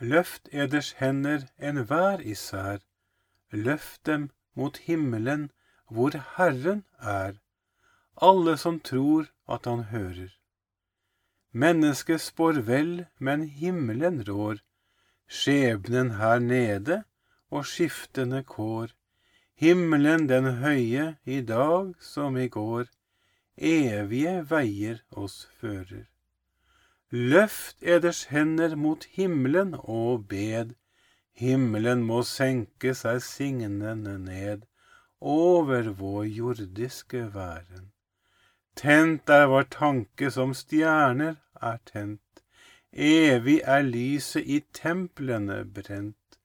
Løft eders hender enhver især, løft dem mot himmelen hvor Herren er, alle som tror at Han hører. Mennesket spår vel, men himmelen rår, skjebnen her nede og skiftende kår, himmelen den høye i dag som i går, evige veier oss fører. Løft eders hender mot himmelen og bed, himmelen må senke seg signende ned over vår jordiske væren. Tent er vår tanke som stjerner er tent, evig er lyset i templene brent.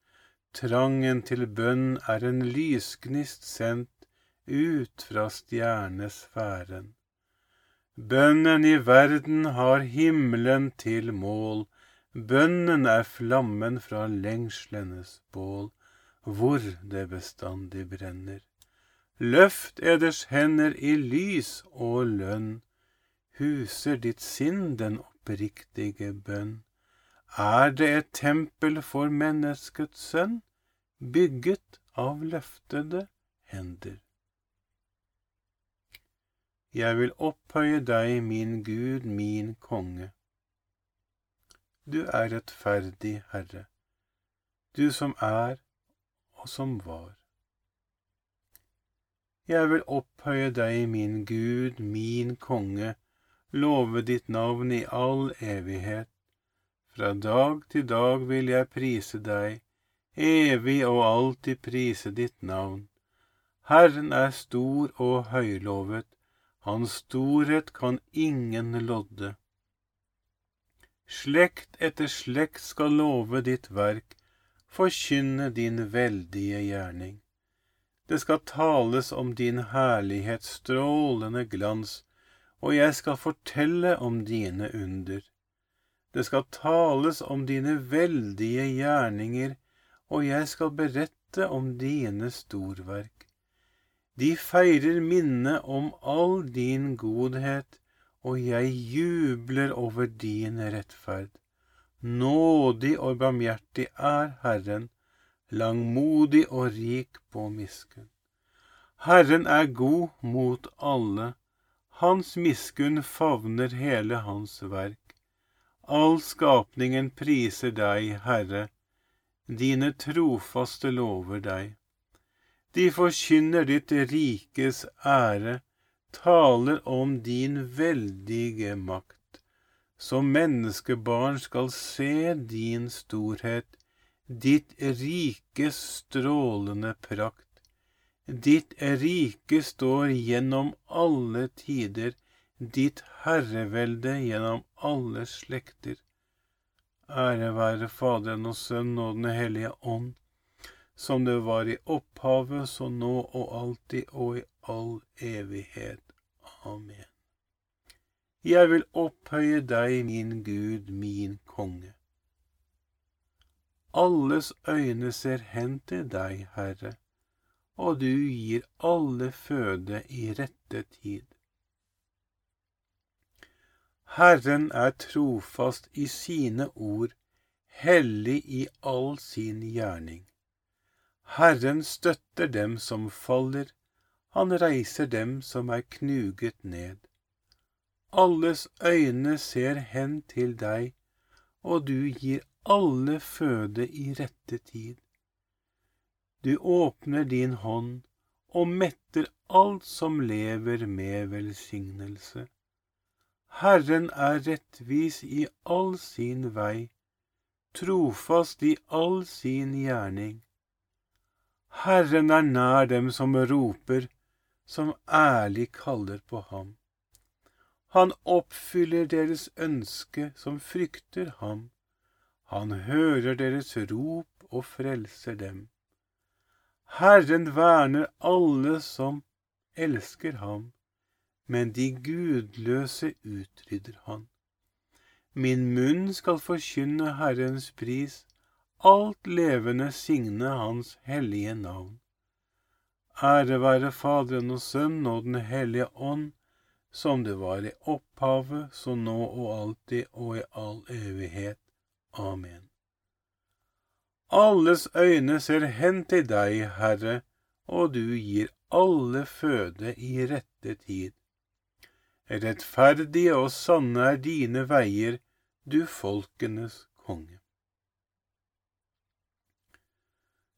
Trangen til bønn er en lysgnist sendt ut fra stjernesfæren. Bønnen i verden har himmelen til mål, bønnen er flammen fra lengslenes bål, hvor det bestandig brenner. Løft eders hender i lys og lønn, huser ditt sinn den oppriktige bønn. Er det et tempel for menneskets sønn, bygget av løftede hender? Jeg vil opphøye deg, min Gud, min konge. Du er rettferdig, Herre, du som er og som var. Jeg vil opphøye deg, min Gud, min konge, love ditt navn i all evighet. Fra dag til dag vil jeg prise deg, evig og alltid prise ditt navn. Herren er stor og høylovet, hans storhet kan ingen lodde. Slekt etter slekt skal love ditt verk, forkynne din veldige gjerning. Det skal tales om din herlighets strålende glans, og jeg skal fortelle om dine under. Det skal tales om dine veldige gjerninger, og jeg skal berette om dine storverk. De feirer minnet om all din godhet, og jeg jubler over din rettferd. Nådig og barmhjertig er Herren, langmodig og rik på miskunn. Herren er god mot alle, hans miskunn favner hele hans verk. All skapningen priser deg, Herre, dine trofaste lover deg. De forkynner ditt rikes ære, taler om din veldige makt. Som menneskebarn skal se din storhet, ditt rikes strålende prakt. Ditt rike står gjennom alle tider, ditt herrevelde gjennom alle slekter. Ære være Faderen og Sønnen og Den hellige ånd som det var i opphavet, så nå og alltid og i all evighet. Amen. Jeg vil opphøye deg, min Gud, min konge. Alles øyne ser hen til deg, Herre, og du gir alle føde i rette tid. Herren er trofast i sine ord, hellig i all sin gjerning. Herren støtter dem som faller, han reiser dem som er knuget ned. Alles øyne ser hen til deg, og du gir alle føde i rette tid. Du åpner din hånd og metter alt som lever med velsignelse. Herren er rettvis i all sin vei, trofast i all sin gjerning. Herren er nær dem som roper, som ærlig kaller på ham. Han oppfyller deres ønske som frykter ham. Han hører deres rop og frelser dem. Herren verner alle som elsker ham, men de gudløse utrydder han. Min munn skal forkynne Herrens pris, alt levende signe Hans hellige navn. Ære være Faderen og Sønnen og Den hellige ånd, som det var i opphavet, så nå og alltid og i all evighet. Amen. Alles øyne ser hen til deg, Herre, og du gir alle føde i rette tid. Rettferdige og sanne er dine veier, du folkenes konge.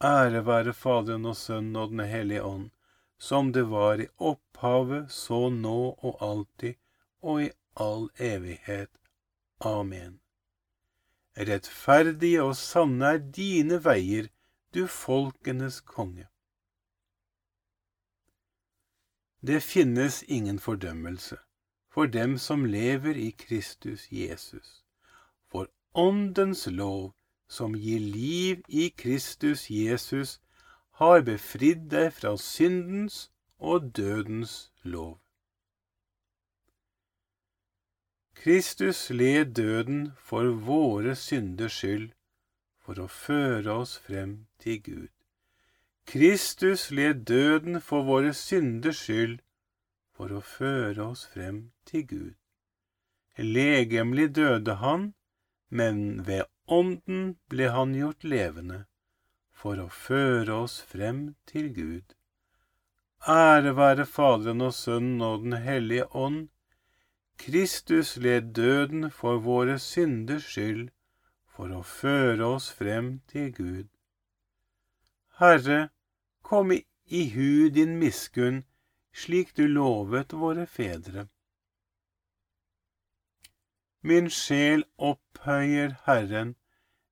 Ære være Faderen og Sønnen og Den hellige ånd, som det var i opphavet, så nå og alltid, og i all evighet. Amen. Rettferdige og sanne er dine veier, du folkenes konge. Det finnes ingen fordømmelse for dem som lever i Kristus Jesus. For Åndens lov, som gir liv i Kristus Jesus, har befridd deg fra syndens og dødens lov. Kristus led døden for våre synders skyld, for å føre oss frem til Gud. Kristus led døden for våre synders skyld, for å føre oss frem til Gud. Legemlig døde han, men ved ånden ble han gjort levende, for å føre oss frem til Gud. Ære være Faderen og Sønnen og Den hellige ånd. Kristus led døden for våre synders skyld, for å føre oss frem til Gud. Herre, Kom i hu din miskunn, slik du lovet våre fedre. Min sjel opphøyer Herren,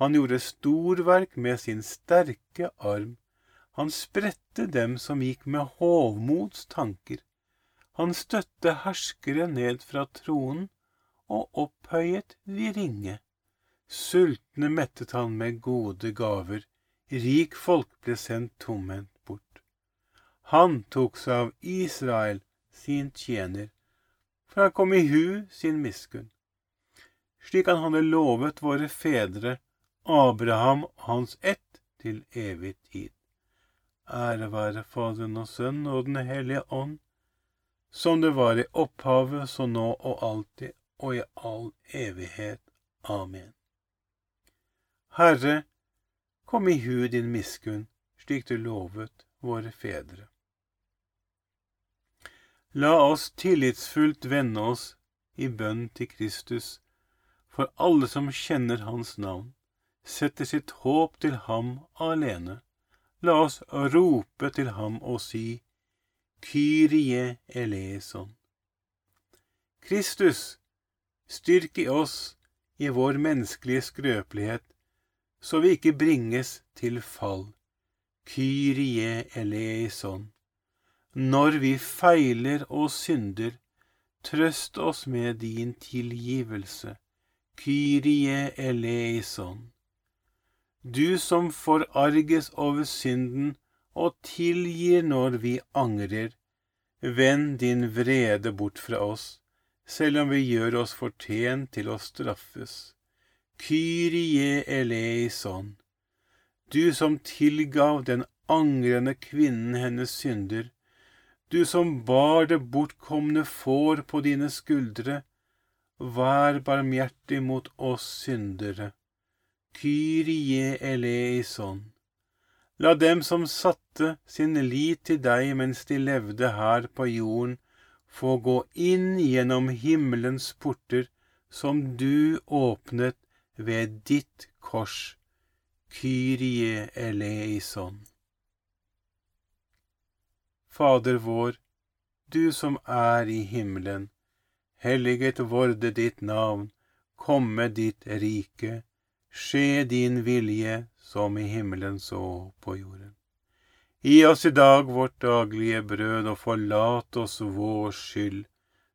Han gjorde storverk med sin sterke arm. Han spredte dem som gikk med hovmods tanker. Han støtte herskere ned fra tronen og opphøyet de ringe. Sultne mettet han med gode gaver, rik folk ble sendt tomhendt. Han tok seg av Israel, sin tjener, for han kom i hu sin miskunn, slik han hadde lovet våre fedre, Abraham hans ett, til evig tid. Ære være Faderen og Sønnen og Den hellige ånd, som det var i opphavet, så nå og alltid og i all evighet. Amen. Herre, kom i hu din miskunn, slik du lovet våre fedre. La oss tillitsfullt vende oss i bønn til Kristus, for alle som kjenner Hans navn, setter sitt håp til ham alene. La oss rope til ham og si, Kyrie eleison. Kristus, styrk i oss i vår menneskelige skrøpelighet, så vi ikke bringes til fall. Kyrie eleison. Når vi feiler og synder, trøst oss med din tilgivelse. Kyrie eleison. Du som forarges over synden og tilgir når vi angrer, vend din vrede bort fra oss, selv om vi gjør oss fortjent til å straffes. Kyrie eleison. Du som tilgav den angrende kvinnen hennes synder, du som bar det bortkomne får på dine skuldre, vær barmhjertig mot oss syndere. Kyrie eleison. La dem som satte sin lit til deg mens de levde her på jorden, få gå inn gjennom himmelens porter som du åpnet ved ditt kors. Kyrie eleison. Fader vår, du som er i himmelen. Helliget vorde ditt navn, komme ditt rike. Skje din vilje som i himmelen så på jorden. Gi oss i dag vårt daglige brød, og forlat oss vår skyld,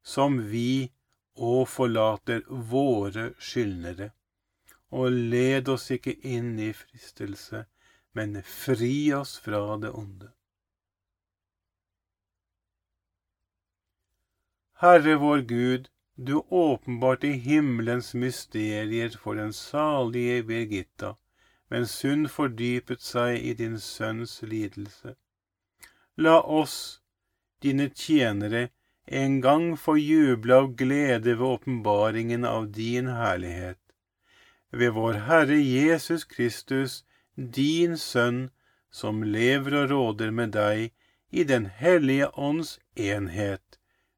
som vi og forlater våre skyldnere. Og led oss ikke inn i fristelse, men fri oss fra det onde. Herre vår Gud, du åpenbarte himmelens mysterier for den salige Birgitta, mens hun fordypet seg i din sønns lidelse. La oss, dine tjenere, en gang få juble av glede ved åpenbaringen av din herlighet. Ved vår Herre Jesus Kristus, din Sønn, som lever og råder med deg i Den hellige ånds enhet